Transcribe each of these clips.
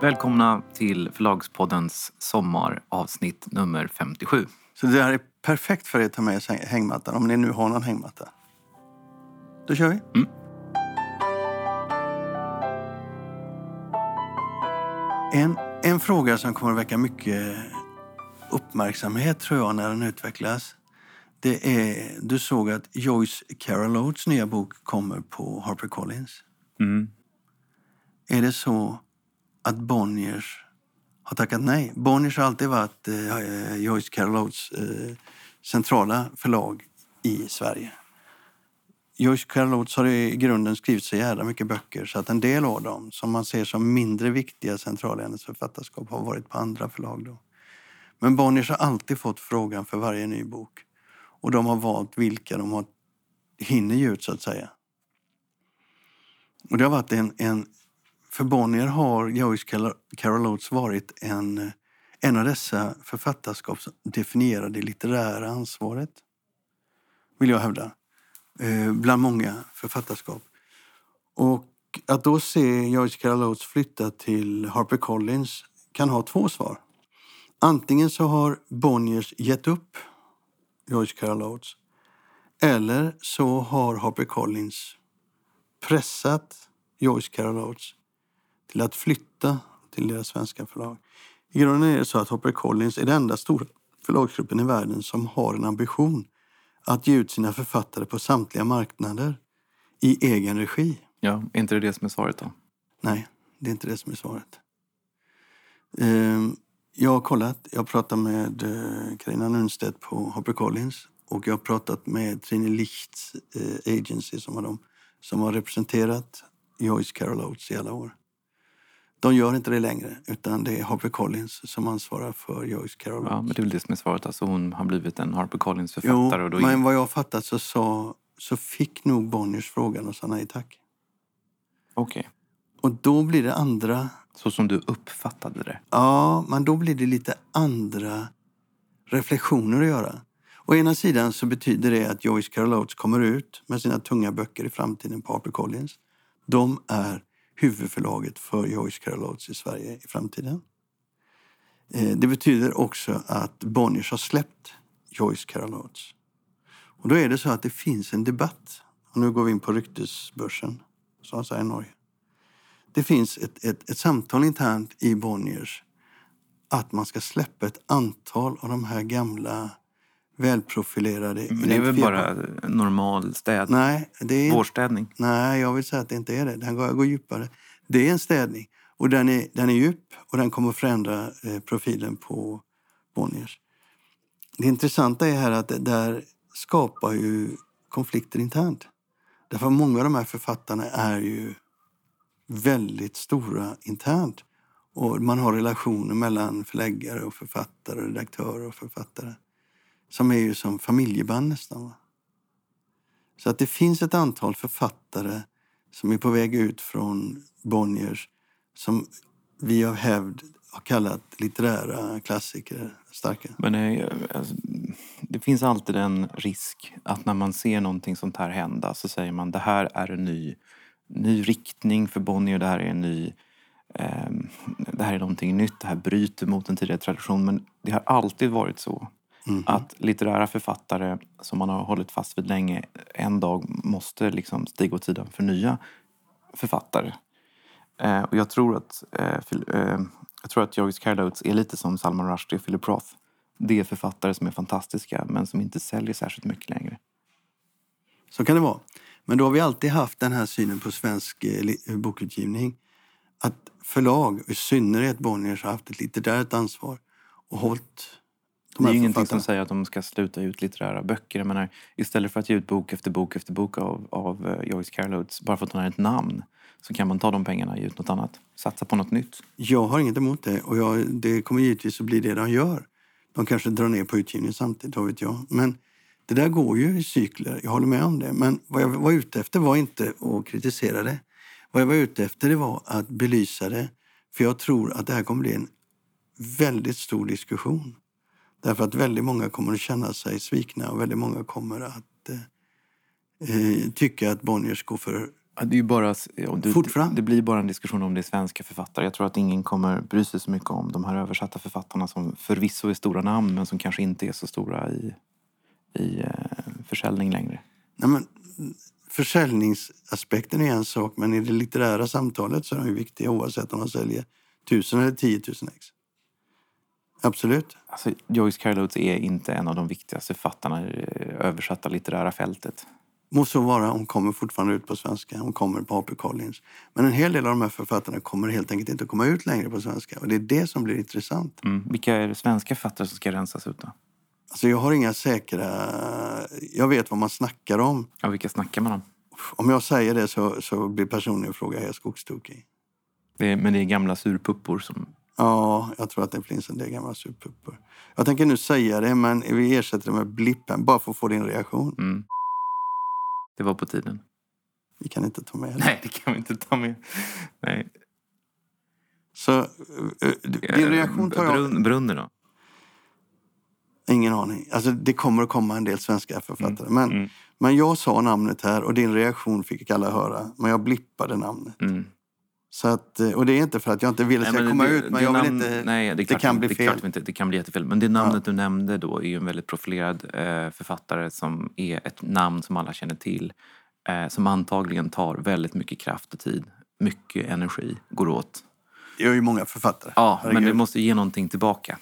Välkomna till Förlagspoddens sommaravsnitt nummer 57. Så det här är perfekt för er att ta med er hängmattan, om ni nu har någon hängmatta. Då kör vi. Mm. En, en fråga som kommer att väcka mycket uppmärksamhet tror jag när den utvecklas. Det är, du såg att Joyce Carol Oates nya bok kommer på Harper Collins. Mm. Är det så att Bonniers har tackat nej? Bonniers har alltid varit eh, eh Joyce Carol Oates eh, centrala förlag i Sverige. Joyce Carol Oates har i grunden skrivit så jävla mycket böcker så att en del av dem som man ser som mindre viktiga centrala i hennes författarskap har varit på andra förlag. Då. Men Bonniers har alltid fått frågan för varje ny bok. Och de har valt vilka de har, hinner ge ut, så att säga. Och det har varit en, en för Bonnier har Joyce Carol Oates varit en, en av dessa författarskap som definierar det litterära ansvaret, vill jag hävda, eh, bland många författarskap. Och att då se Joyce Carol Oates flytta till Harper Collins kan ha två svar. Antingen så har Bonniers gett upp Joyce Carol Oates eller så har Harper Collins pressat Joyce Carol Oates till att flytta till deras svenska förlag. I grunden är det så att Harper Collins är den enda stora förlagsgruppen i världen som har en ambition att ge ut sina författare på samtliga marknader i egen regi. Ja, är inte det det som är svaret då? Nej, det är inte det som är svaret. Ehm, jag har kollat. Jag har pratat med Carina eh, Nunstedt på HarperCollins och jag har pratat med Trini Lichts eh, agency som, var de, som har representerat Joyce Carol Oates i alla år. De gör inte det längre, utan det är HarperCollins som ansvarar för Joyce Carol Oates. Ja, men det är väl det som är svaret. Alltså hon har blivit en HarperCollins-författare. Jo, och då men vad jag fattat så, sa, så fick nog Bonniers frågan och sa nej tack. Okej. Okay. Och då blir det andra så som du uppfattade det? Ja, men då blir det lite andra reflektioner att göra. Å ena sidan så betyder det att Joyce Carol Oates kommer ut med sina tunga böcker i framtiden på HarperCollins. De är huvudförlaget för Joyce Carol Oates i Sverige i framtiden. Eh, det betyder också att Bonniers har släppt Joyce Carol Oates. Och då är det så att det finns en debatt. Och nu går vi in på ryktesbörsen, som man säger i Norge det finns ett, ett, ett samtal internt i Bonniers att man ska släppa ett antal av de här gamla välprofilerade... Men det är väl bara normal städning? Nej, det är, Vårstädning? Nej, jag vill säga att det inte är det. Den går, går djupare. Det är en städning och den är, den är djup och den kommer att förändra eh, profilen på Bonniers. Det intressanta är här att det där skapar ju konflikter internt. Därför många av de här författarna är ju väldigt stora internt. Och man har relationer mellan förläggare och författare, redaktörer och författare som är ju som familjeband nästan. Så att det finns ett antal författare som är på väg ut från Bonniers som vi av hävd har kallat litterära klassiker starka. Men det, alltså, det finns alltid en risk att när man ser någonting sånt här hända så säger man det här är en ny ny riktning för Bonnier. Det här är en ny... Eh, det här är någonting nytt. Det här bryter mot en tidigare tradition. Men det har alltid varit så mm. att litterära författare som man har hållit fast vid länge en dag måste liksom stiga åt sidan för nya författare. Eh, och jag tror att, eh, eh jag tror att är lite som Salman Rushdie och Philip Roth. Det är författare som är fantastiska men som inte säljer särskilt mycket längre. Så kan det vara. Men då har vi alltid haft den här synen på svensk eh, bokutgivning. Att förlag, i synnerhet Bonniers, har haft ett litterärt ansvar och hållit de det är ingenting som säger att de ska sluta ut litterära böcker. Jag menar, istället för att ge ut bok efter bok efter bok av, av uh, Joyce Carol Oates, bara för att hon har ett namn, så kan man ta de pengarna och ge ut något annat. Satsa på något nytt. Jag har inget emot det och jag, det kommer givetvis att bli det de gör. De kanske drar ner på utgivningen samtidigt, vad vet jag. Men det där går ju i cykler, jag håller med om det. Men vad jag var ute efter var inte att kritisera det. Vad jag var ute efter det var att belysa det. För jag tror att det här kommer bli en väldigt stor diskussion. Därför att väldigt många kommer att känna sig svikna och väldigt många kommer att eh, eh tycka att Bonniers går för Ja, Det, är bara, ja, det, Fort fram. det blir bara en diskussion om det är svenska författare. Jag tror att ingen kommer bry sig så mycket om de här översatta författarna som förvisso är stora namn men som kanske inte är så stora i, i eh, försäljning längre. Nej, men, försäljningsaspekten är en sak, men i det litterära samtalet så är de ju viktiga oavsett om man säljer tusen eller tiotusen ex. Absolut. Alltså, Joyce Carol Oates är inte en av de viktigaste författarna i det översatta litterära fältet. Må så vara, hon kommer fortfarande ut på svenska. Hon kommer på HP Collins. Men en hel del av de här författarna kommer helt enkelt inte att komma ut längre på svenska. Och det är det som blir intressant. Mm. Vilka är det svenska författare som ska rensas ut då? Alltså jag har inga säkra... Jag vet vad man snackar om. Ja, vilka snackar man om? Om jag säger det så, så blir personen i fråga helt skogstokig. Men det är gamla surpuppor som... Ja, jag tror att det finns en del gamla surpuppor. Jag tänker nu säga det, men vi ersätter det med blippen bara för att få din reaktion. Mm. Det var på tiden. Vi kan inte ta med det. Nej, det kan vi inte ta med. Nej. Så eh, din reaktion tar jag... Brun, Brunner då? Ingen aning. Alltså, det kommer att komma en del svenska författare. Men, Mm. men jag sa namnet här och din reaktion fick alla höra. Men jag blippade namnet. Mm. Så att, eh, och det är inte för att jag inte vill att det ska komma det- ut. Men det jag vill namn- inte... Nej, det, klart, kan bli det, är klart fel. vi inte, det kan bli jättefel. Men det namnet du nämnde då är ju en väldigt profilerad eh, författare som är ett namn som alla känner till. Eh, som antagligen tar väldigt mycket kraft och tid. Mycket energi går åt. Jag är ju många författare. Ja, men Herregud. det måste ge någonting tillbaka.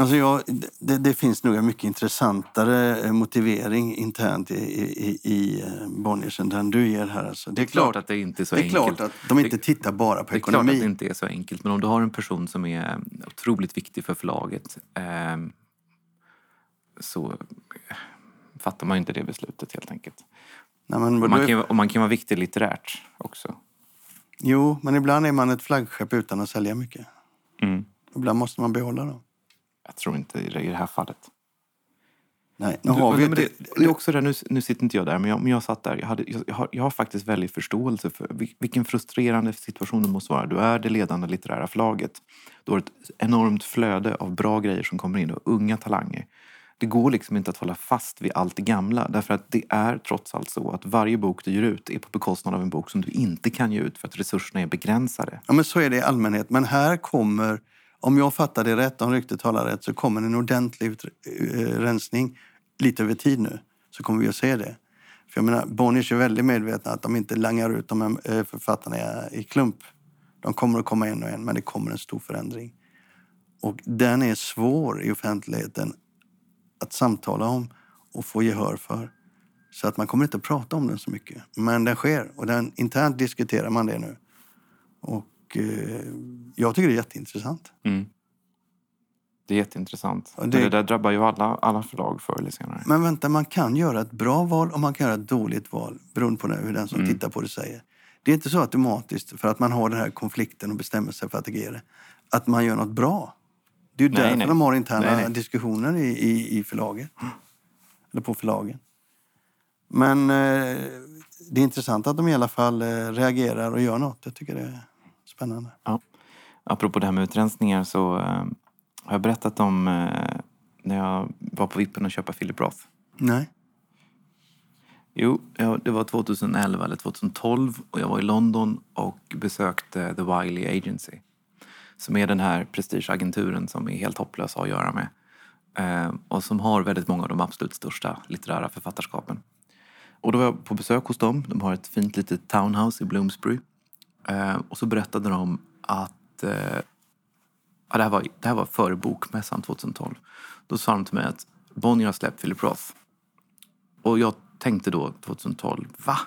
Alltså jag, det, det finns nog en mycket intressantare eh, motivering internt i, i, i eh, Bonniers än den du ger här. Alltså. Det är klart att det inte är så det är enkelt. klart att de inte Det- tittar bara på Det är klart att ekonomi. det inte är så enkelt. Men om du har en person som är otroligt viktig för förlaget eh, så eh, fattar man inte det beslutet helt enkelt. Nej, men, Och man är- kan, och man kan vara viktig litterärt också. Jo, men ibland är man ett flaggskepp utan att sälja mycket. Mm. Ibland måste man behålla dem. Jag tror inte i det i det här fallet. Nej, nu har vi det, det är också det, nu, nu sitter inte jag där, men jag, men jag satt där. Jag, hade, jag, jag, har, jag har faktiskt väldigt förståelse för vil- vilken frustrerande situation det måste vara. Du är det ledande litterära förlaget. Du har ett enormt flöde av bra grejer som kommer in och unga talanger. Det går liksom inte att hålla fast vid allt det gamla därför att det är trots allt så att varje bok du ger ut är på bekostnad av en bok som du inte kan ge ut för att resurserna är begränsade. Ja, men så är det i allmänhet. Men här kommer, om jag fattar det rätt, om ryktet talar rätt, så kommer en ordentlig ut, eh, rensning lite över tid nu. Så kommer vi att se det. För jag menar, Bonniers är väldigt medvetna att de inte langar ut de här eh, författarna i- i klump. De kommer att komma en och en, men det kommer en stor förändring. Och den är svår i offentligheten att samtala om och få gehör för. Så att man kommer inte att prata om den så mycket. Men den sker och den, internt diskuterar man det nu. Och eh, jag tycker det är jätteintressant. Mm. Det är jätteintressant. Ja, Men det- Det... där drabbar ju alla, alla förlag förr eller senare. Men vänta, man kan göra ett bra val och man kan göra ett dåligt val beroende på hur den som tittar på det säger. Det är inte så automatiskt för att man har den här konflikten och bestämmer sig för att agera, att man gör något bra. Det är ju Nej, därför nej. de har interna Nej, diskussioner i, i, i förlaget. Eller på förlagen. Men eh, det är intressant att de i alla fall eh, reagerar och gör något. Jag tycker det spännande. Ja. Apropå det här med utrensningar så eh, har jag berättat om eh, när jag var på vippen att köpa Philip Roth. Nej. Jo, ja, det var 2011 eller 2012 och jag var i London och besökte The Wiley Agency. Som är den här prestigeagenturen som är helt hopplös att göra med. Eh, och som har väldigt många av de absolut största litterära författarskapen. Och då var jag på besök hos dem. De har ett fint litet townhouse i Bloomsbury. Eh, och så berättade de att eh, ja, det, här var, det här var före bokmässan 2012. Då sa de till mig att Bonnier har släppt Philip Roth. Och jag tänkte då 2012, va?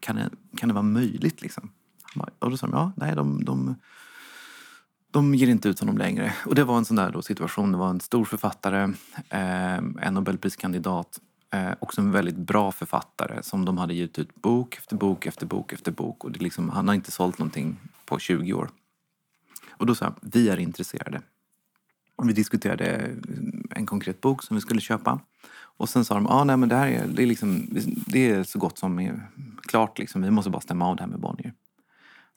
Kan det, kan det vara möjligt liksom? Och då sa de, ja, nej, de, de, de ger inte ut honom längre. Och det var en sån där då situation. Det var en stor författare, eh, en Nobelpriskandidat, eh, också en väldigt bra författare som de hade gett ut bok efter bok efter bok efter bok. Och det liksom, han har inte sålt någonting på 20 år. Och då sa jag, vi är intresserade. Och vi diskuterade eh, en konkret bok som vi skulle köpa. Och sen sa de, ah, nej men det här är, det är, liksom, det är så gott som är klart liksom. Vi måste bara stämma av det här med Bonnier.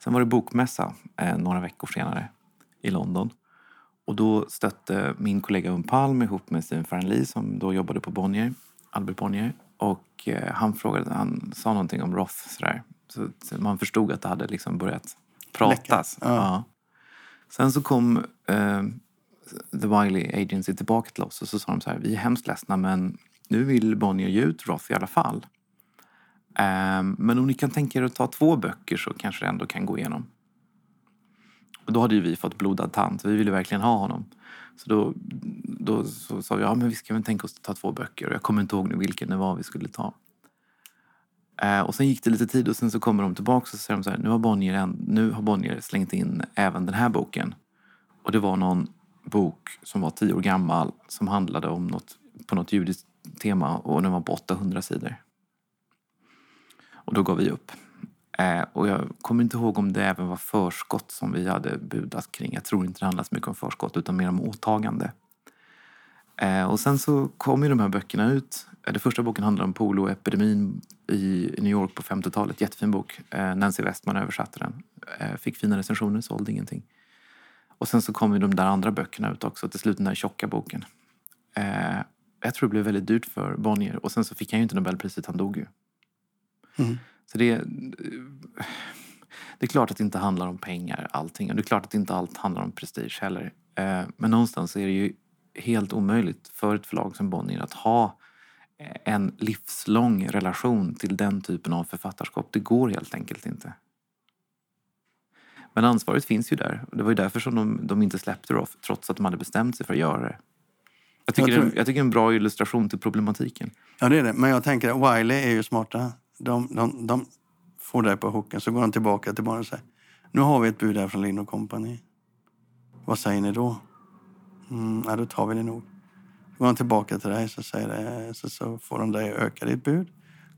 Sen var det bokmässa eh, några veckor senare i London. Och då stötte min kollega Un Palm ihop med Stephen Farnley som då jobbade på Bonnier, Albert Bonnier. Och eh, han, frågade, han sa någonting om Roth sådär. Så, så man förstod att det hade liksom börjat pratas. Läcka. Ja. Sen så kom eh, The Wiley Agency tillbaka till oss och så sa de så här, vi är hemskt ledsna men nu vill Bonnier ge ut Roth i alla fall. Eh, men om ni kan tänka er att ta två böcker så kanske det ändå kan gå igenom. Och då hade ju vi fått blodad tand, så vi ville verkligen ha honom. Så då, då så sa vi, ja men vi ska väl tänka oss att ta två böcker. Och jag kommer inte ihåg nu vilken det var vi skulle ta. Eh, och sen gick det lite tid och sen så kommer de tillbaka och så säger de så här, nu har Bonnier, en, nu har Bonnier slängt in även den här boken. Och det var någon bok som var tio år gammal som handlade om något, på något judiskt tema och den var på 800 sidor. Och då gav vi upp. Eh, och jag kommer inte ihåg om det även var förskott som vi hade budat kring. Jag tror inte det handlade så mycket om förskott utan mer om åtagande. Eh, och sen så kom ju de här böckerna ut. Eh, den första boken handlar om poloepidemin i New York på 50-talet. Jättefin bok. Eh, Nancy Westman översatte den. Eh, fick fina recensioner, sålde ingenting. Och sen så kom ju de där andra böckerna ut också. Till slut den där tjocka boken. Eh, jag tror det blev väldigt dyrt för Bonnier. Och sen så fick han ju inte Nobelpriset, han dog ju. Mm. Så det, det är klart att det inte handlar om pengar allting. Och det är klart att inte allt handlar om prestige heller. Eh, Men någonstans är det ju helt omöjligt för ett förlag som Bonnier att ha eh, en livslång relation till den typen av författarskap. Det går helt enkelt inte. Men ansvaret finns ju där. Det var ju därför som de, de inte släppte Roth trots att de hade bestämt sig för att göra det. Jag tycker, Jag tror- det, jag tycker en bra illustration till problematiken. Ja, det är det. Men jag tänker att Wiley är ju smarta. De, de, de får dig på hooken, så går de tillbaka till barnen och säger nu har vi ett bud här från Lind Company. Vad säger ni då? Mm, ja, då tar vi det nog. Går de tillbaka till dig så, säger det, så, så får de dig öka ditt bud.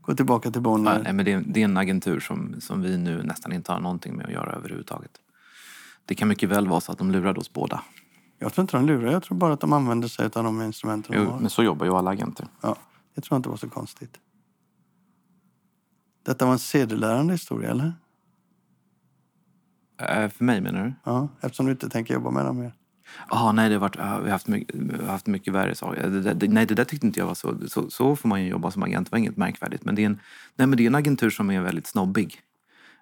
Går tillbaka till Ja, Bonnier. nej, men det, är- det är en agentur som, som vi nu nästan inte har någonting med att göra överhuvudtaget. Det kan mycket väl vara så att de lurade oss båda. Jag tror inte de lurar, jag tror bara att de använder sig av de instrumenten de Jo, har. men så jobbar ju alla agenter. Ja, det tror jag inte var så konstigt. Detta var en sedelärande historia, eller? Eh, för mig menar du? Ja, eftersom du inte tänker jobba med dem mer. Jaha, nej, det har varit, vi har haft mycket, haft mycket värre saker. Det, det, nej, det där tyckte inte jag var så, så. Så får man ju jobba som agent, det var inget märkvärdigt. Men det är en, nej, men det är en agentur som är väldigt snobbig.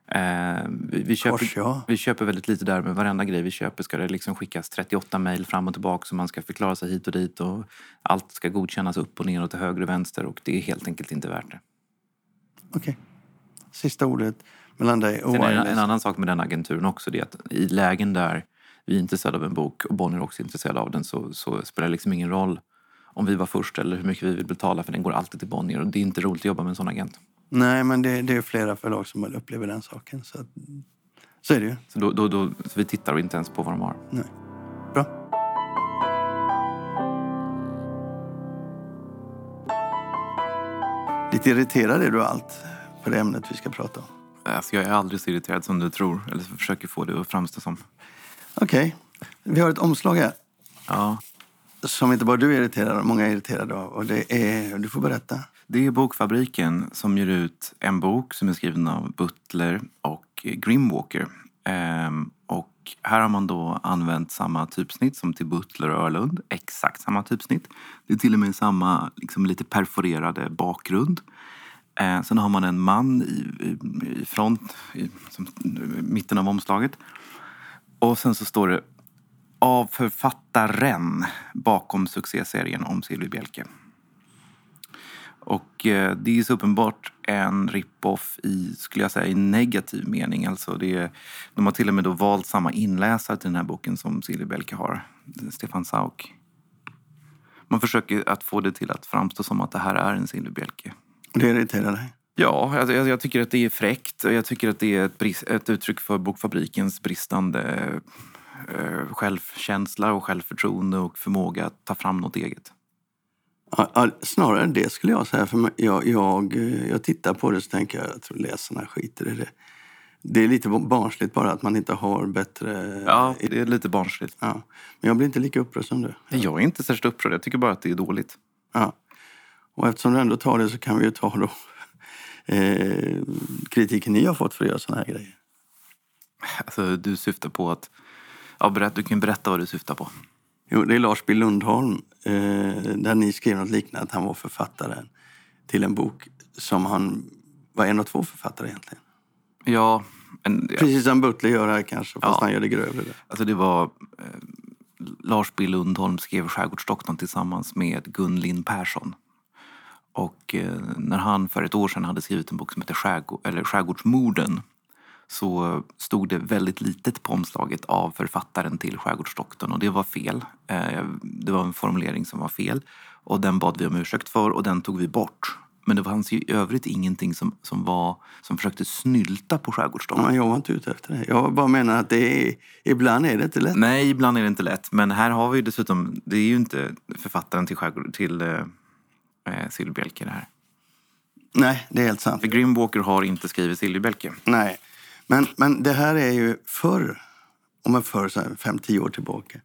Eh, vi, vi, köper, Kors, ja. vi köper väldigt lite där, men varenda grej vi köper ska det liksom skickas 38 mejl fram och tillbaka så man ska förklara sig hit och dit och allt ska godkännas upp och ner och till höger och vänster och det är helt enkelt inte värt det. Okej. Sista ordet mellan dig och Sen en, en annan sak med den agenturen också det är att i lägen där vi är intresserade av en bok och Bonnier också är intresserad av den så, så spelar det liksom ingen roll om vi var först eller hur mycket vi vill betala för den går alltid till Bonnier och det är inte roligt att jobba med en sån agent. Nej, men det, det är flera förlag som upplever den saken. Så, att, så är det ju. Så, då, då, då, så vi tittar inte ens på vad de har. Nej. Bra. Lite irriterad är du allt på det ämnet vi ska prata om. Alltså, jag är aldrig så irriterad som du tror eller försöker få det att framstå som. Okej, vi har ett omslag här Ja, som inte bara du är irriterad av, många är irriterade av. Och det är, du får berätta. Det är Bokfabriken som ger ut en bok som är skriven av Butler och Grimwalker. Ehm, och här har man då använt samma typsnitt som till Butler och Örlund. Exakt samma typsnitt. Det är till och med samma liksom, lite perforerade bakgrund. Eh, sen har man en man i, i, i front, i som, mitten av omslaget. Och sen så står det av författaren bakom succéserien om Silvi Bjelke. Och eh, det är så uppenbart en rip-off i, skulle jag säga, i negativ mening. Alltså det är, de har till och med då valt samma inläsare till den här boken som Silvi Bjelke har, Stefan Sauk. Man försöker att få det till att framstå som att det här är en Silvi Bjelke. Det irriterar dig. Ja, jag, jag, jag tycker att det är fräckt och jag tycker att det är ett, brist, ett uttryck för Bokfabrikens bristande eh, självkänsla och självförtroende och förmåga att ta fram något eget. Ja, snarare det skulle jag säga. För jag, jag, eh, jag tittar på det så tänker jag, jag tror läsarna skiter i det. Det är lite barnsligt bara att man inte har bättre... Ja, det är lite barnsligt. Ja. Men jag blir inte lika upprörd som du. Jag är inte särskilt upprörd, jag tycker bara att det är dåligt. Ja. Och eftersom du ändå tar det så kan vi ju ta då eh, kritiken ni har fått för att göra såna här grejer. Alltså, du syftar på att... Ja, berätt, du kan berätta vad du syftar på. Jo, det är Lars B Lundholm eh, där ni skrev något liknande att han var författaren till en bok som han var en av två författare egentligen. Ja, en, ja, Precis som Butler gör här kanske, fast Ja. han gör det grövre. Där. alltså det var... Eh, Lars B Lundholm skrev Skärgårdsdoktorn tillsammans med Gun Lind Persson. Och eh, när han för ett år sedan hade skrivit en bok som heter Skärgård, eller Skärgårdsmorden så stod det väldigt litet på omslaget av författaren till Skärgårdsdoktorn och det var fel. Eh, Det var en formulering som var fel och den bad vi om ursäkt för och den tog vi bort. Men det fanns ju i övrigt ingenting som, som, var, som försökte snylta på Skärgårdsdoktorn. Ja, jag var inte ute efter det. Jag bara menar att det är, ibland är det inte lätt. Nej, ibland är det inte lätt. Men här har vi dessutom, det är ju inte författaren till, skärgård, till eh, Silverbjälke det här. Nej, det är helt sant. För Grimwalker har inte skrivit Silverbjälke. Nej, men, men det här är ju förr, om man förr, så här, fem, tio år tillbaka,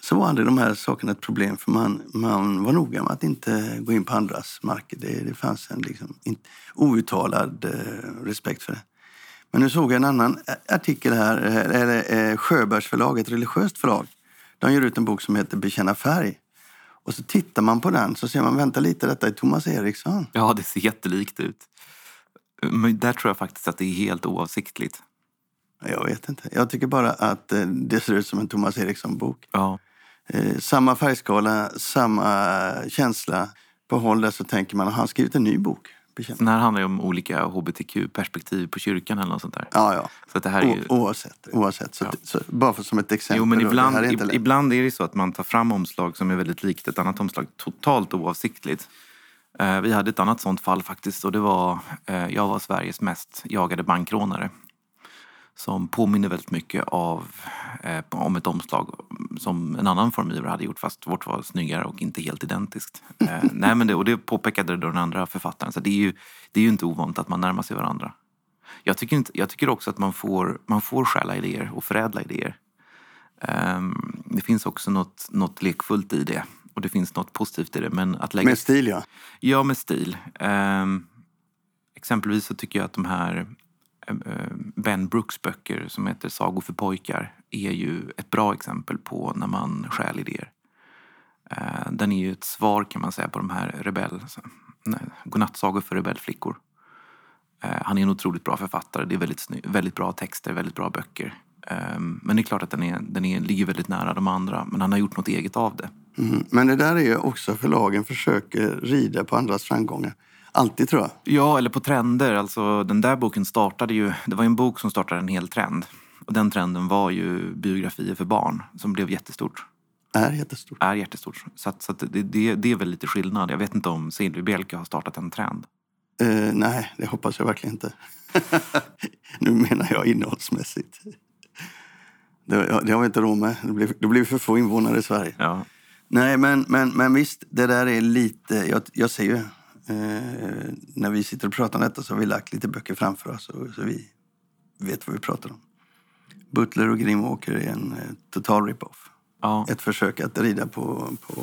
så var aldrig de här sakerna ett problem för man, man var noga med att inte gå in på andras marker. Det, det fanns en liksom, in, outtalad eh, respekt för det. Men nu såg jag en annan artikel här, eh, eller eh, ett religiöst förlag. De ger ut en bok som heter Bekänna färg. Och så tittar man på den så ser man, vänta lite, detta är Thomas Eriksson. Ja, det ser jättelikt ut. Men där tror jag faktiskt att det är helt oavsiktligt. Jag vet inte. Jag tycker bara att eh, det ser ut som en Thomas Eriksson-bok. Ja, Eh, samma färgskala, samma känsla. På håll där så tänker man, har han skrivit en ny bok? Bekänn- den här handlar ju om olika hbtq-perspektiv på kyrkan eller något sånt där. Ja, ja. Så det här är ju... Oavsett. oavsett. Så, Ja. så, bara för, som ett exempel. Jo, men ibland, är ib- ibland är det så att man tar fram omslag som är väldigt likt ett annat omslag totalt oavsiktligt. Eh, vi hade ett annat sånt fall faktiskt och det var, eh, jag var Sveriges mest jagade bankrånare. Som påminner väldigt mycket av, eh, om ett omslag som en annan formgivare hade gjort fast vårt var snyggare och inte helt identiskt. Eh, nej, men det, och det påpekade då den andra författaren. Så det är, ju, det är ju inte ovanligt att man närmar sig varandra. Jag tycker, inte, jag tycker också att man får, man får stjäla idéer och förädla idéer. Ehm, det finns också något, något lekfullt i det. Och det finns något positivt i det. Men att lägga... Med stil, ja. Ja, med stil. Ehm, exempelvis så tycker jag att de här eh, Eh, eh, ben Brooks böcker som heter Sagor för pojkar är ju ett bra exempel på när man stjäl idéer. Eh, den är ju ett svar kan man säga på de här rebell... nej, Godnattsagor för rebellflickor. Han är en otroligt bra författare. Det är väldigt, väldigt bra texter, väldigt bra böcker. Men det är klart att den, är, den är, ligger väldigt nära de andra. Men han har gjort något eget av det. Mm. Men det där är ju också förlagen försöker rida på andras framgångar. Alltid, tror jag. Ja, eller på trender. Alltså, den där boken startade ju... Det var en bok som startade en hel trend. Och den trenden var ju biografier för barn som blev jättestort. är jättestort. Är jättestort. Så, att, så att det, det, det är väl lite skillnad. Jag vet inte om Silverbjälke har startat en trend. Eh, nej, det hoppas jag verkligen inte. nu menar jag innehållsmässigt. Det, det har vi inte råd med. Det blir, det blir för få invånare i Sverige. Ja. Nej, men, men, men visst, det där är lite... Jag, jag ser ju... Eh, när vi sitter och pratar om detta så har vi lagt lite böcker framför oss så, så vi vet vad vi pratar om. Butler och Grimwalker är en eh, total rip-off. Ja. Ett försök att rida på, på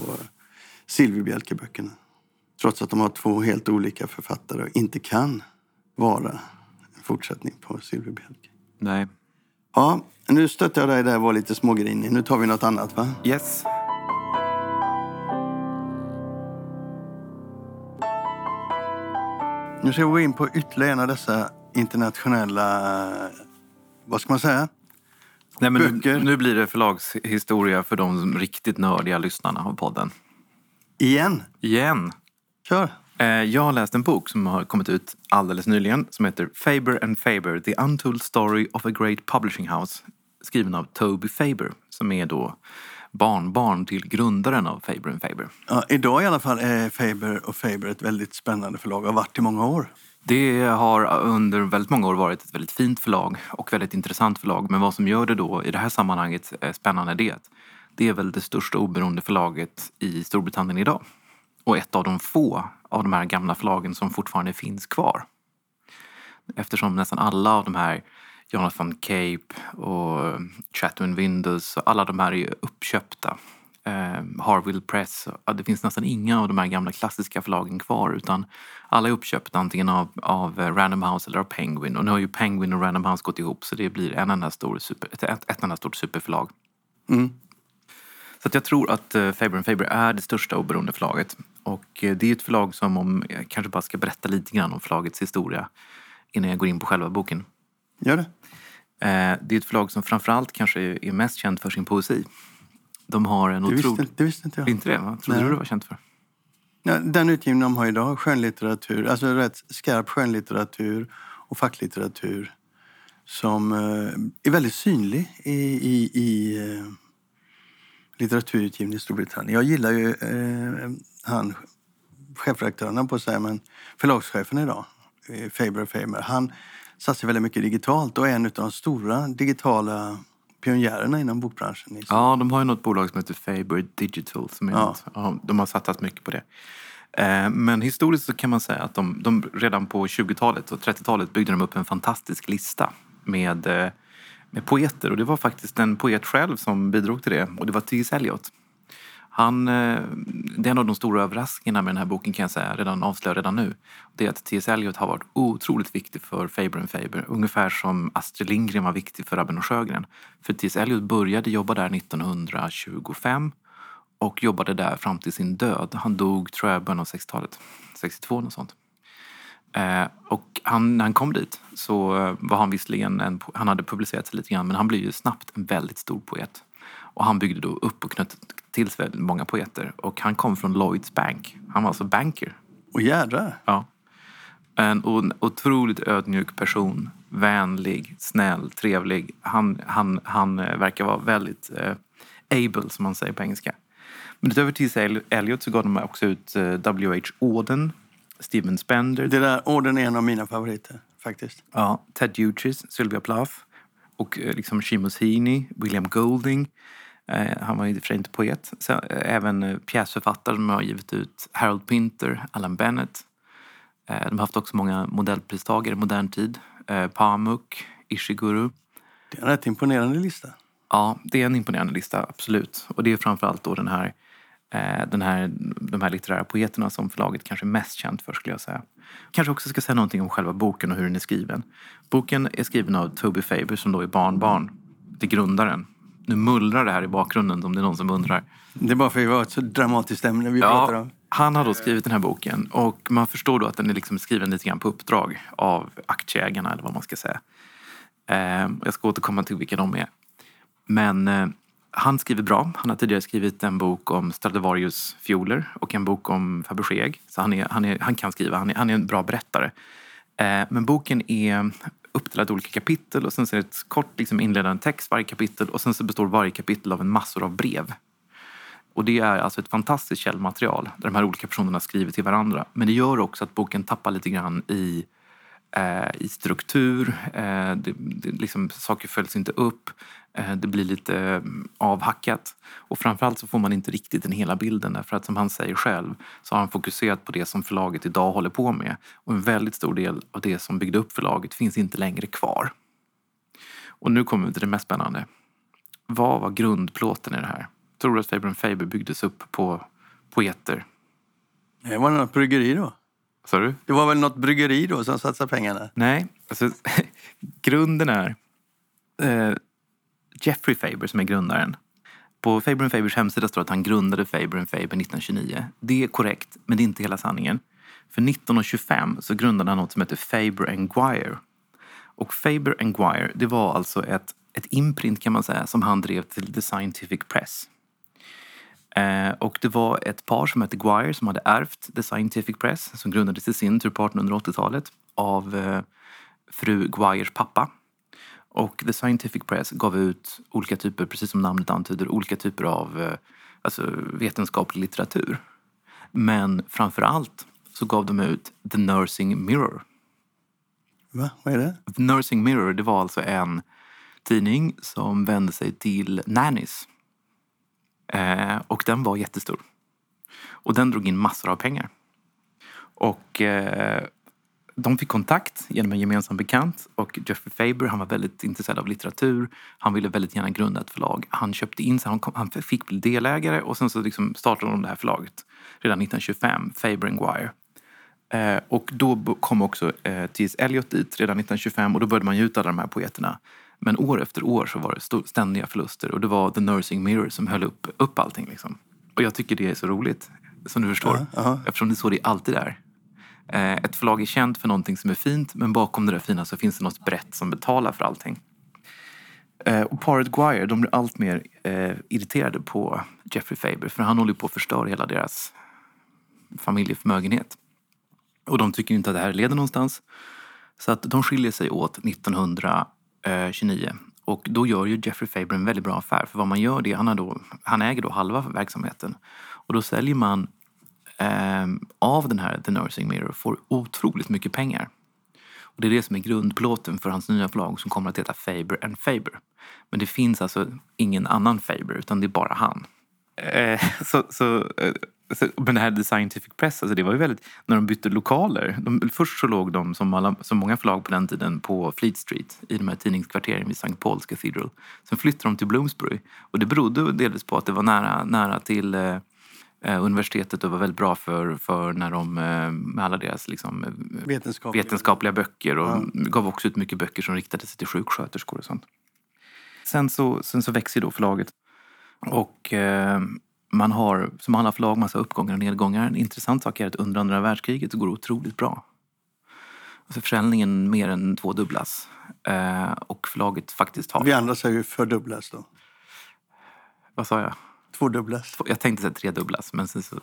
Silverbjälkeböckerna. Trots att de har två helt olika författare och inte kan vara en fortsättning på Silverbjälke. Nej. Ja, nu stötte jag dig där och var lite smågrinig. Nu tar vi något annat, va? Yes. Nu ska vi gå in på ytterligare en av dessa internationella... Vad ska man säga? Nej, men nu, Böcker. nu blir det förlagshistoria för de riktigt nördiga lyssnarna av podden. Igen. Igen. Kör. Eh, Jag har läst en bok som har kommit ut alldeles nyligen som heter Faber and Faber, The Untold Story of a Great Publishing House skriven av Toby Faber som är då barnbarn till grundaren av Faber and Faber. Ja, idag i alla fall är Faber och Faber ett väldigt spännande förlag och har varit i många år. Det har under väldigt många år varit ett väldigt fint förlag och väldigt intressant förlag. Men vad som gör det då i det här sammanhanget eh, spännande det är att det är väl det största oberoende förlaget i Storbritannien idag. Och ett av de få av de här gamla förlagen som fortfarande finns kvar. Eftersom nästan alla av de här Jonathan Cape och Chatwin Windows, alla de här är ju uppköpta. Eh, Harville Press, det finns nästan inga av de här gamla klassiska förlagen kvar utan alla är uppköpta antingen av, av Random House eller av Penguin. Och nu har ju Penguin och Random House gått ihop så det blir en enda stor super, ett, ett, enda stort superförlag. Mm. Så att jag tror att eh, Faber Faber är det största oberoende förlaget. Och eh, det är ett förlag som, om jag kanske bara ska berätta lite grann om förlagets historia innan jag går in på själva boken. Gör det? Eh, det är ett förlag som framförallt kanske är mest känt för sin poesi. De har en Det visste, otrolig... det visste inte jag. Inte det? Vad trodde Nej. du det var känt för? Ja, den utgivning de har idag, skönlitteratur, alltså rätt skarp skönlitteratur och facklitteratur som eh, är väldigt synlig i, i, i eh, litteraturutgivning i Storbritannien. Jag gillar ju eh, han, chefredaktören på sig, men förlagschefen idag, Faber Faber, han satsar väldigt mycket digitalt och är en av de stora digitala pionjärerna inom bokbranschen. i Ja, de har ju något bolag som heter Faber Digital. Som är Ja. något, ja, de har satsat mycket på det. Eh, Men historiskt så kan man säga att de, de redan på 20-talet och 30-talet byggde de upp en fantastisk lista med, eh, med poeter. Och det var faktiskt en poet själv som bidrog till det. Och det var T.S. Eliot. Han, eh, det är en av de stora överraskningarna med den här boken kan jag säga, redan avslöja redan nu. Det är att T.S. Eliot har varit otroligt viktig för Faber and Faber. Ungefär som Astrid Lindgren var viktig för Rabben och Sjögren. För T.S. Eliot började jobba där 1925 och jobbade där fram till sin död. Han dog, tror jag, i början av 60-talet. 62 och sånt. Eh, och han, när han kom dit så eh, var han visserligen en, han hade publicerat sig lite grann men han blev ju snabbt en väldigt stor poet. Och han byggde då upp och knöt till sig väldigt många poeter. Och han kom från Lloyds Bank. Han var alltså banker. Och jädrar! Ja. En otroligt ödmjuk person. Vänlig, snäll, trevlig. Han, han, han eh, verkar vara väldigt eh, able, som man säger på engelska. Men utöver T.S. Eliot så gav de också ut eh, W.H. Auden, Steven Spender, Det där orden är en av mina favoriter, faktiskt. Ja, Ted Hughes, Sylvia Plath och eh, liksom Heaney, William Golding. Eh, han var i och för sig inte poet. Så, eh, även pjäsförfattare som har givit ut Harold Pinter, Alan Bennett. De har haft också många modellpristagare i modern tid. Pamuk, Ishiguro. Det är en rätt imponerande lista. Ja, det är en imponerande lista, absolut. Och det är framförallt då den här, den här, de här litterära poeterna som förlaget kanske är mest känt för skulle jag säga. Kanske också ska säga någonting om själva boken och hur den är skriven. Boken är skriven av Toby Faber som då är barnbarn till grundaren. Nu mullrar det här i bakgrunden om det är någon som undrar. Det är bara för att vi har ett så dramatiskt ämne vi pratar om. han har då skrivit den här boken och man förstår då att den är liksom skriven lite grann på uppdrag av aktieägarna eller vad man ska säga. Eh, jag ska återkomma till vilka de är. Men eh, han skriver bra. Han har tidigare skrivit en bok om Stradivarius fioler och en bok om Fabergé. Så han, är, han, är, han kan skriva, han är, han är en bra berättare. Eh, men boken är uppdelad i olika kapitel och sen så är det ett kort liksom, inledande text varje kapitel och sen så består varje kapitel av en massor av brev. Och det är alltså ett fantastiskt källmaterial där de här olika personerna skriver till varandra. Men det gör också att boken tappar lite grann i, eh, i struktur. Eh, det, det, liksom, saker följs inte upp. Eh, det blir lite eh, avhackat. Och framförallt så får man inte riktigt den hela bilden därför att som han säger själv så har han fokuserat på det som förlaget idag håller på med. Och en väldigt stor del av det som byggde upp förlaget finns inte längre kvar. Och nu kommer vi till det mest spännande. Vad var grundplåten i det här? Tror du att Faber Faber byggdes upp på poeter? Det var något bryggeri då. Sa du? Det var väl något bryggeri då som satsade pengarna? Nej, alltså grunden är eh, Jeffrey Faber som är grundaren. På Faber Fabers hemsida står att han grundade Faber Faber 1929. Det är korrekt, men det är inte hela sanningen. För 1925 så grundade han något som heter Faber Guire. Och Faber Guire, det var alltså ett, ett imprint kan man säga som han drev till The Scientific Press. Eh, och det var ett par som hette Guire som hade ärvt The Scientific Press som grundades i sin tur på 1880-talet av eh, fru Guires pappa. Och The Scientific Press gav ut olika typer, precis som namnet antyder, olika typer av eh, alltså, vetenskaplig litteratur. Men framför allt så gav de ut The Nursing Mirror. Va? Vad är det? The Nursing Mirror det var alltså en tidning som vände sig till nannies. Eh, och den var jättestor. Och den drog in massor av pengar. Och eh, de fick kontakt genom en gemensam bekant och Jeffrey Faber han var väldigt intresserad av litteratur. Han ville väldigt gärna grunda ett förlag. Han köpte in sig, han, kom, han fick bli delägare och sen så liksom startade de det här förlaget redan 1925, Faber Guire. Eh, och då kom också eh, T.S. Eliot dit redan 1925 och då började man ge ut alla de här poeterna. Men år efter år så var det ständiga förluster och det var The Nursing Mirror som höll upp, upp allting. Liksom. Och jag tycker det är så roligt, som du förstår. Ja, ja. Eftersom det är så det alltid är. Eh, ett förlag är känt för någonting som är fint men bakom det där fina så finns det något brett som betalar för allting. Eh, och paret Guire de blir allt mer eh, irriterade på Jeffrey Faber för han håller på att förstöra hela deras familjeförmögenhet. Och de tycker inte att det här leder någonstans. Så att de skiljer sig åt 1929. Eh, och då gör ju Jeffrey Faber en väldigt bra affär. För vad man gör det, han, då, han äger då halva verksamheten. Och då säljer man eh, av den här The Nursing Mirror får otroligt mycket pengar. Och det är det som är grundplåten för hans nya förlag som kommer att heta Faber and Faber. Men det finns alltså ingen annan Faber utan det är bara han. Eh, så, så, eh, så, men det här The Scientific Press, alltså det var ju väldigt, när de bytte lokaler. De, först så låg de som, alla, som många förlag på den tiden på Fleet Street i de här tidningskvarteren vid St. Paul's Cathedral. Sen flyttade de till Bloomsbury och det berodde delvis på att det var nära, nära till eh universitetet och var väldigt bra för, för när de, eh, med alla deras liksom, vetenskapliga. vetenskapliga böcker och ja. gav också ut mycket böcker som riktade sig till sjuksköterskor och sånt. Sen så, sen så växer då förlaget och eh, man har, som alla förlag, massa uppgångar och nedgångar. En intressant sak är att under andra världskriget går det otroligt bra. Alltså försäljningen mer än tvådubblas. Eh, och förlaget faktiskt har... Vi andra säger fördubblas då. Vad sa jag? Tvådubblas. Jag tänkte säga tredubblas, men sen så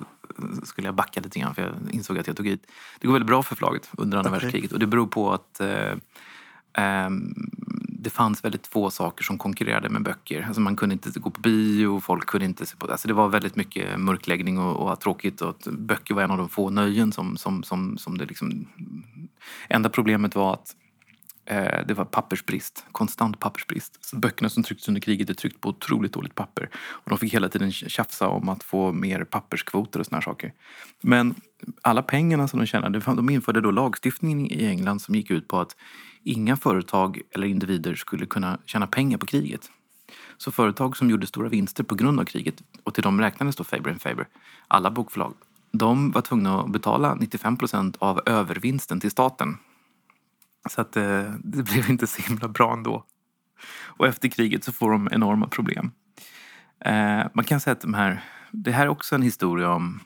skulle jag backa lite grann för jag insåg att jag tog hit. Det går väldigt bra för förlaget under andra okay. världskriget och det beror på att eh, eh, det fanns väldigt få saker som konkurrerade med böcker. Alltså man kunde inte gå på bio, folk kunde inte se på det. Alltså det var väldigt mycket mörkläggning och, och tråkigt. Och böcker var en av de få nöjen som, som, som, som det liksom... Enda problemet var att Eh, det var pappersbrist, konstant pappersbrist. Så böckerna som trycktes under kriget är tryckt på otroligt dåligt papper. Och de fick hela tiden tjafsa om att få mer papperskvoter och såna saker. Men alla pengarna som de tjänade, de införde då lagstiftning i England som gick ut på att inga företag eller individer skulle kunna tjäna pengar på kriget. Så företag som gjorde stora vinster på grund av kriget, och till dem räknades då Faber Faber, alla bokförlag, de var tvungna att betala 95 procent av övervinsten till staten. Så att eh, det blev inte så himla bra ändå. Och efter kriget så får de enorma problem. Eh, man kan säga att de här, det här är också en historia om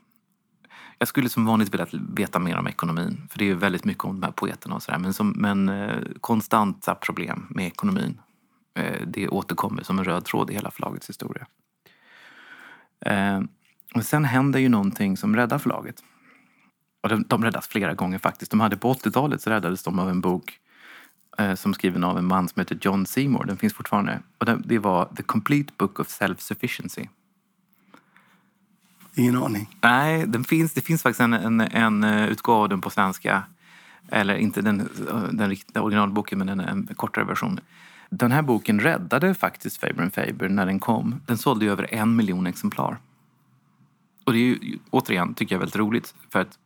jag skulle som vanligt vilja veta mer om ekonomin. För det är väldigt mycket om de här poeterna och sådär. Men, som, men eh, konstanta problem med ekonomin. Eh, det återkommer som en röd tråd i hela förlagets historia. Eh, och sen händer ju någonting som räddar förlaget. Och de, de räddas flera gånger faktiskt. De hade på 80-talet så räddades de av en bok eh, som skriven av en man som heter John Seymour. Den finns fortfarande. Och det, det var The Complete Book of Self-Sufficiency. Ingen aning. Nej, den finns, det finns faktiskt en, en, en eh, utgåva av den på svenska. Eller inte den, den riktiga originalboken, men en, en kortare version. Den här boken räddade faktiskt Faber Faber när den kom. Den sålde ju över en miljon exemplar. Och det är ju, återigen, tycker jag, väldigt roligt. För att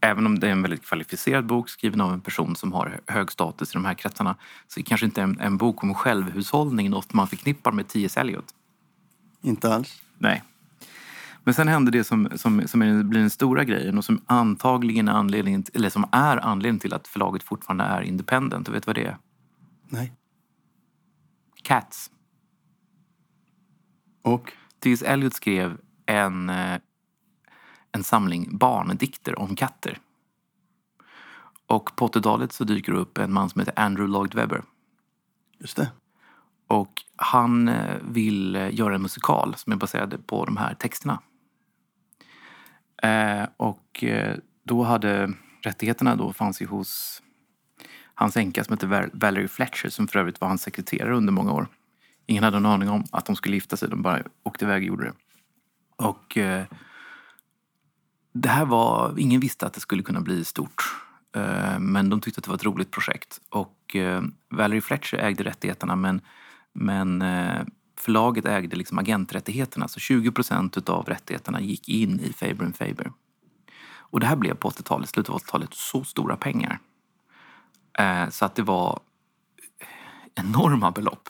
även om det är en väldigt kvalificerad bok skriven av en person som har hög status i de här kretsarna så är kanske inte en, en bok om självhushållning något man förknippar med T.S. Eliot. Inte alls. Nej. Men sen hände det som, som, som blir den stora grejen och som antagligen är anledningen, eller som är anledningen till att förlaget fortfarande är independent. Du vet vad det är? Nej. Cats. Och? T.S. Eliot skrev en, eh, en samling barndikter om katter. Och på 80-talet så dyker det upp en man som heter Andrew Lloyd Webber. Just det. Och han eh, vill eh, göra en musikal som är baserad på de här texterna. Eh, och eh, då hade rättigheterna då fanns ju hos hans änka som hette Valerie Fletcher som för övrigt var hans sekreterare under många år. Ingen hade en aning om att de skulle gifta sig, de bara åkte iväg och gjorde det. Och eh, det här var, ingen visste att det skulle kunna bli stort. Eh, men de tyckte att det var ett roligt projekt. Och eh, Valerie Fletcher ägde rättigheterna men, men eh, förlaget ägde liksom agenträttigheterna. Så 20 procent av rättigheterna gick in i Faber Faber. Och det här blev på 80-talet, slutet av 80-talet så stora pengar. Så att det var enorma belopp.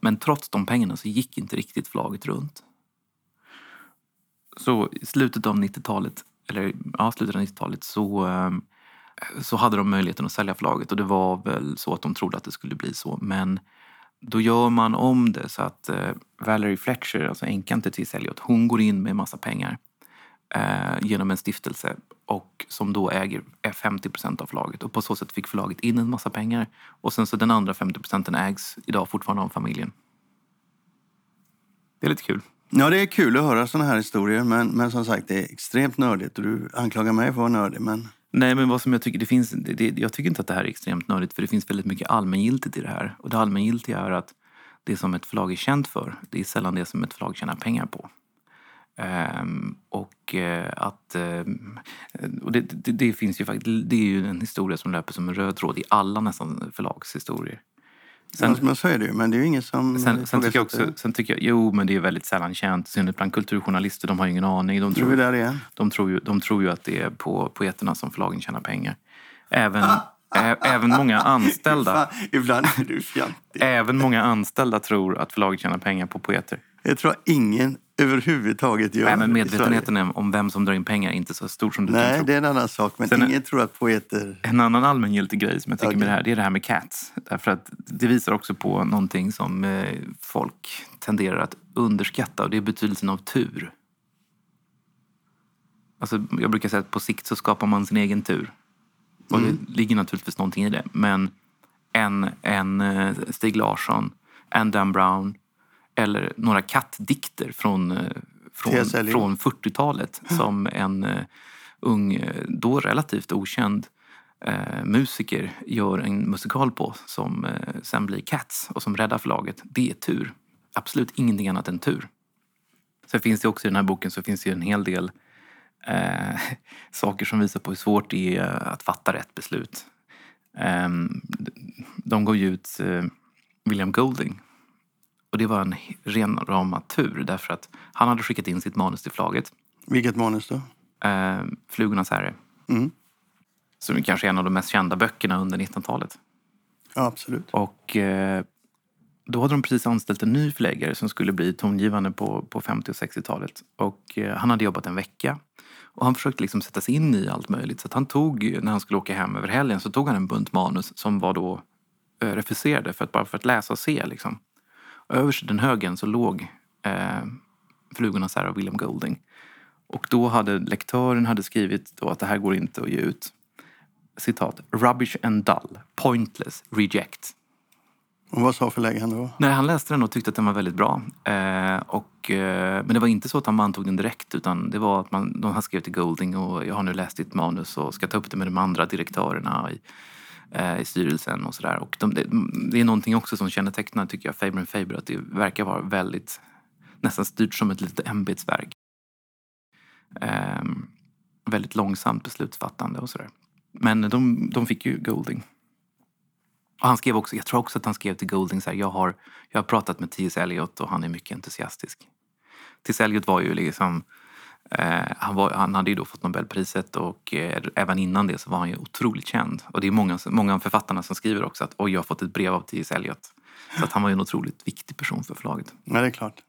Men trots de pengarna så gick inte riktigt förlaget runt. Så i slutet av 90-talet, eller ja, slutet av 90-talet så, ehm, så hade de möjligheten att sälja förlaget och det var väl så att de trodde att det skulle bli så. Men då gör man om det så att eh, Valerie Fletcher, alltså änkan till T.S. Eliot, hon går in med massa pengar. eh, genom en stiftelse och som då äger 50 procent av förlaget. Och på så sätt fick förlaget in en massa pengar. Och sen så den andra 50 procenten ägs idag fortfarande av familjen. Det är lite kul. Ja, det är kul att höra såna här historier, men, men som sagt, det är extremt nördigt och du anklagar mig för att vara nördig, men... Nej, men vad som jag tycker, det finns, det, det, jag tycker inte att det här är extremt nördigt för det finns väldigt mycket allmängiltigt i det här. Och det allmängiltiga är att det som ett förlag är känt för, det är sällan det som ett förlag tjänar pengar på. Um, och uh, att... Uh, och det, det, det, finns ju faktiskt, det är ju en historia som löper som en röd tråd i alla nästan förlagshistorier. Sen, ja, men så är det ju, men det är ju ingen som... Sen, sen tycker jag också, sen tycker jag, jo men det är väldigt sällan känt, synnerhet bland kulturjournalister, de har ju ingen aning. De tror, där igen. De, tror ju, de tror ju att det är på poeterna som förlagen tjänar pengar. Även, ä, även många anställda... Ibland är du fjantig. Även många anställda tror att förlaget tjänar pengar på poeter. Jag tror ingen överhuvudtaget gör Nej, men medvetenheten om vem som drar in pengar är inte så stor som du Nej, tror. det är en annan sak. Men Sen, ingen tror att poeter... En annan allmängiltig grej som jag tycker Okej. med det här, det är det här med cats. Därför att det visar också på någonting som eh, folk tenderar att underskatta och det är betydelsen av tur. Alltså, jag brukar säga att på sikt så skapar man sin egen tur. Och det ligger naturligtvis någonting i det. Men en, en eh, Stig Larsson, en Dan Brown eller några kattdikter från, eh, från, från 40-talet som en eh, ung, eh, då relativt okänd eh, musiker gör en musikal på som eh, sen blir Cats och som räddar förlaget. Det är tur. Absolut ingenting annat än tur. Sen finns det också i den här boken så finns det en hel del eh, saker som visar på hur svårt det är att fatta rätt beslut. Ehm, de gav ju ut William Golding. Och det var en ren rama tur därför att han hade skickat in sitt manus till förlaget. Vilket manus då? Eh, Flugornas herre. Mm. Som kanske är en av de mest kända böckerna under 1900-talet. Ja, absolut. Och eh, då hade de precis anställt en ny förläggare som skulle bli tongivande på, på 50 och 60-talet. Och eh, han hade jobbat en vecka. Och han försökte liksom sätta sig in i allt möjligt. Så att han tog, när han skulle åka hem över helgen, så tog han en bunt manus som var då refuserade för att, bara för att läsa och se. Liksom. Överst i den högen så låg eh, Flugornas herre av William Golding. Och då hade lektören hade skrivit då att det här går inte att ge ut. Citat. Rubbish and dull. Pointless. Reject. Och vad sa förläggaren då? Nej, han läste den och tyckte att den var väldigt bra. Eh, och, eh, men det var inte så att han antog den direkt utan det var att man, de han skrev till Golding och jag har nu läst ditt manus och ska ta upp det med de andra direktörerna i, Eh, i styrelsen och sådär. Och de, det, är någonting också som kännetecknar, tycker jag, Faber Faber att det verkar vara väldigt, nästan styrt som ett litet ämbetsverk. Eh, väldigt långsamt beslutsfattande och sådär. Men de, de fick ju Golding. Och han skrev också, jag tror också att han skrev till Golding så här, jag har, jag har pratat med T.S. Eliot och han är mycket entusiastisk. T.S. Eliot var ju liksom, eh, han, var, han hade ju då fått Nobelpriset och eh, även innan det så var han ju otroligt känd. Och det är många, många av författarna som skriver också att oj, jag har fått ett brev av T.S. Eliot. Så att han var ju en otroligt viktig person för förlaget. Ja, det är klart.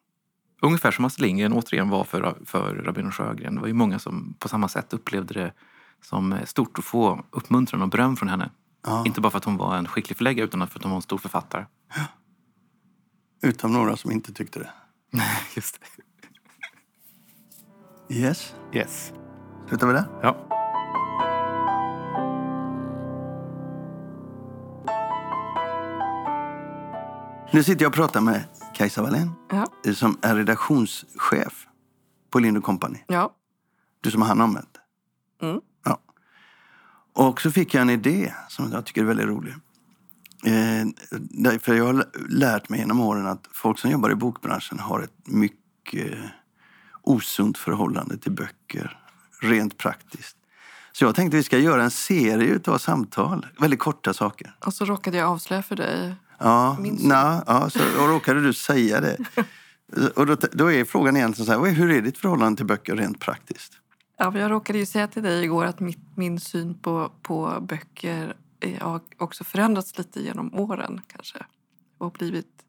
Ungefär som Astrid Lindgren återigen var för, för Rabin Sjögren. Det var ju många som på samma sätt upplevde det som eh, stort att få uppmuntran och beröm från henne. Ja. Inte bara för att hon var en skicklig förläggare utan för att hon var en stor författare. Utom några som inte tyckte det. Just det. Yes. Yes. Slutar vi där? Ja. Nu sitter jag och pratar med Kajsa Wallén Ja. eh, som är redaktionschef på Lind Company. Ja. Du som har hand om det. Mm. Ja. Och så fick jag en idé som jag tycker är väldigt rolig. Eh, därför jag har lärt mig genom åren att folk som jobbar i bokbranschen har ett mycket osunt förhållande till böcker, rent praktiskt. Så jag tänkte vi ska göra en serie av samtal, väldigt korta saker. Och så råkade jag avslöja för dig. Ja, na, ja så och råkade du säga det. Och då, då är frågan egentligen så här, hur är ditt förhållande till böcker rent praktiskt? Ja, jag råkade ju säga till dig igår att mitt, min syn på, på böcker har också förändrats lite genom åren kanske. Och blivit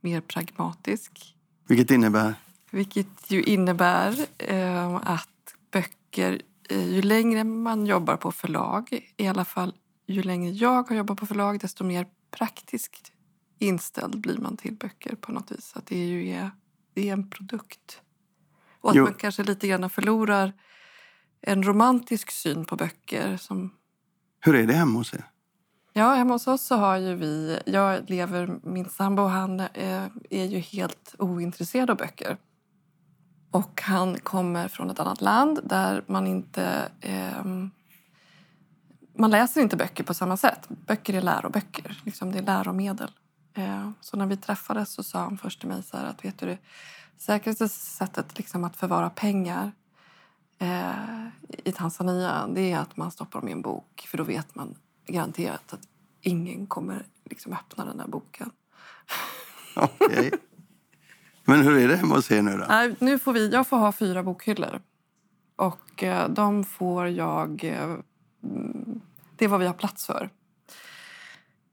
mer pragmatisk. Vilket innebär, Vilket ju innebär eh, att böcker, eh, ju längre man jobbar på förlag, i alla fall ju längre jag har jobbat på förlag, desto mer praktiskt inställd blir man till böcker på något vis. Att det, är ju är, det är en produkt. Och att Jo. man kanske lite grann förlorar en romantisk syn på böcker. Som, Hur är det hemma hos er? ja, hemma hos oss så har ju vi... Jag lever, min sambo han eh, är ju helt ointresserad av böcker. Och han kommer från ett annat land där man inte... Eh, man läser inte böcker på samma sätt. Böcker är läroböcker. Liksom det är läromedel. Eh, så när vi träffades så sa han först till mig så här att vet du det säkraste sättet liksom att förvara pengar eh, i Tanzania det är att man stoppar dem i en bok. För då vet man garanterat att ingen kommer liksom öppna den där boken. Okej. Men hur är det hemma hos er nu då? Nej, nu får vi, jag får ha fyra bokhyllor. Och eh, de får jag... Eh, mm, det är vad vi har plats för.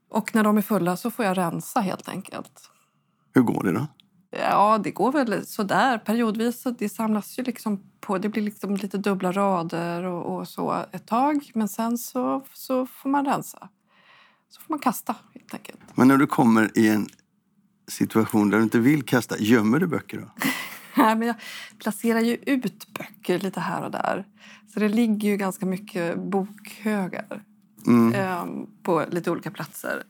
Och när de är fulla så får jag rensa helt enkelt. Hur går det då? Ja, det går väl sådär. Periodvis så det samlas ju liksom på... Det blir liksom lite dubbla rader och, och så ett tag. Men sen så, så får man rensa. Så får man kasta helt enkelt. Men när du kommer i en situation där du inte vill kasta, gömmer du böcker då? Nej, men jag placerar ju ut böcker lite här och där. Så det ligger ju ganska mycket bokhögar Mm. eh, på lite olika platser.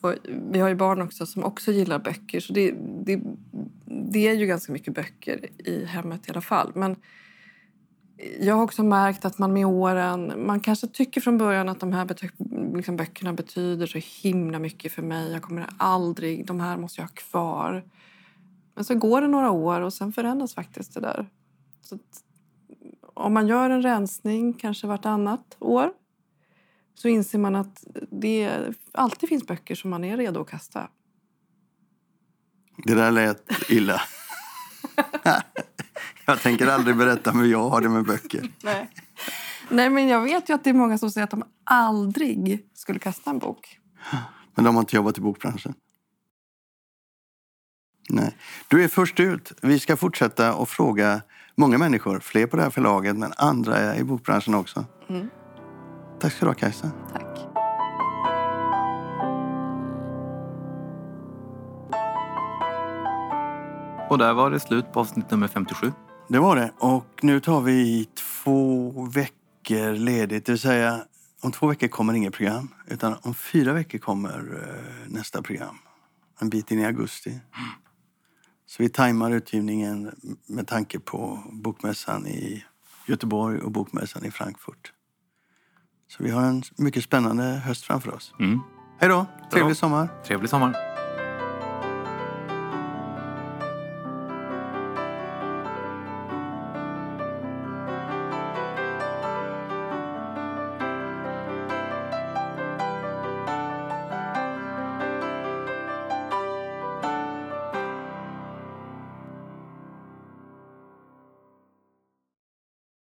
Och vi har ju barn också som också gillar böcker. Så det, det, det är ju ganska mycket böcker i hemmet i alla fall. Men jag har också märkt att man med åren... Man kanske tycker från början att de här liksom böckerna betyder så himla mycket för mig. Jag kommer aldrig... De här måste jag ha kvar. Men så går det några år och sen förändras faktiskt det där. Så om man gör en rensning kanske vartannat år så inser man att det alltid finns böcker som man är redo att kasta. Det där lät illa. jag tänker aldrig berätta hur jag har det med böcker. Nej. Nej, men jag vet ju att det är många som säger att de aldrig skulle kasta en bok. Men de har inte jobbat i bokbranschen. Nej. Du är först ut. Vi ska fortsätta att fråga många människor, fler på det här förlaget men andra i bokbranschen också. Mm. Tack ska du ha Kajsa. Tack. Och där var det slut på avsnitt nummer 57. Det var det. Och nu tar vi två veckor ledigt. Det vill säga, om två veckor kommer inget program. Utan om fyra veckor kommer eh, nästa program. En bit in i augusti. Så vi tajmar utgivningen med tanke på bokmässan i Göteborg och bokmässan i Frankfurt. Så vi har en mycket spännande höst framför oss. Mm. Hej då! Trevlig sommar! Trevlig sommar.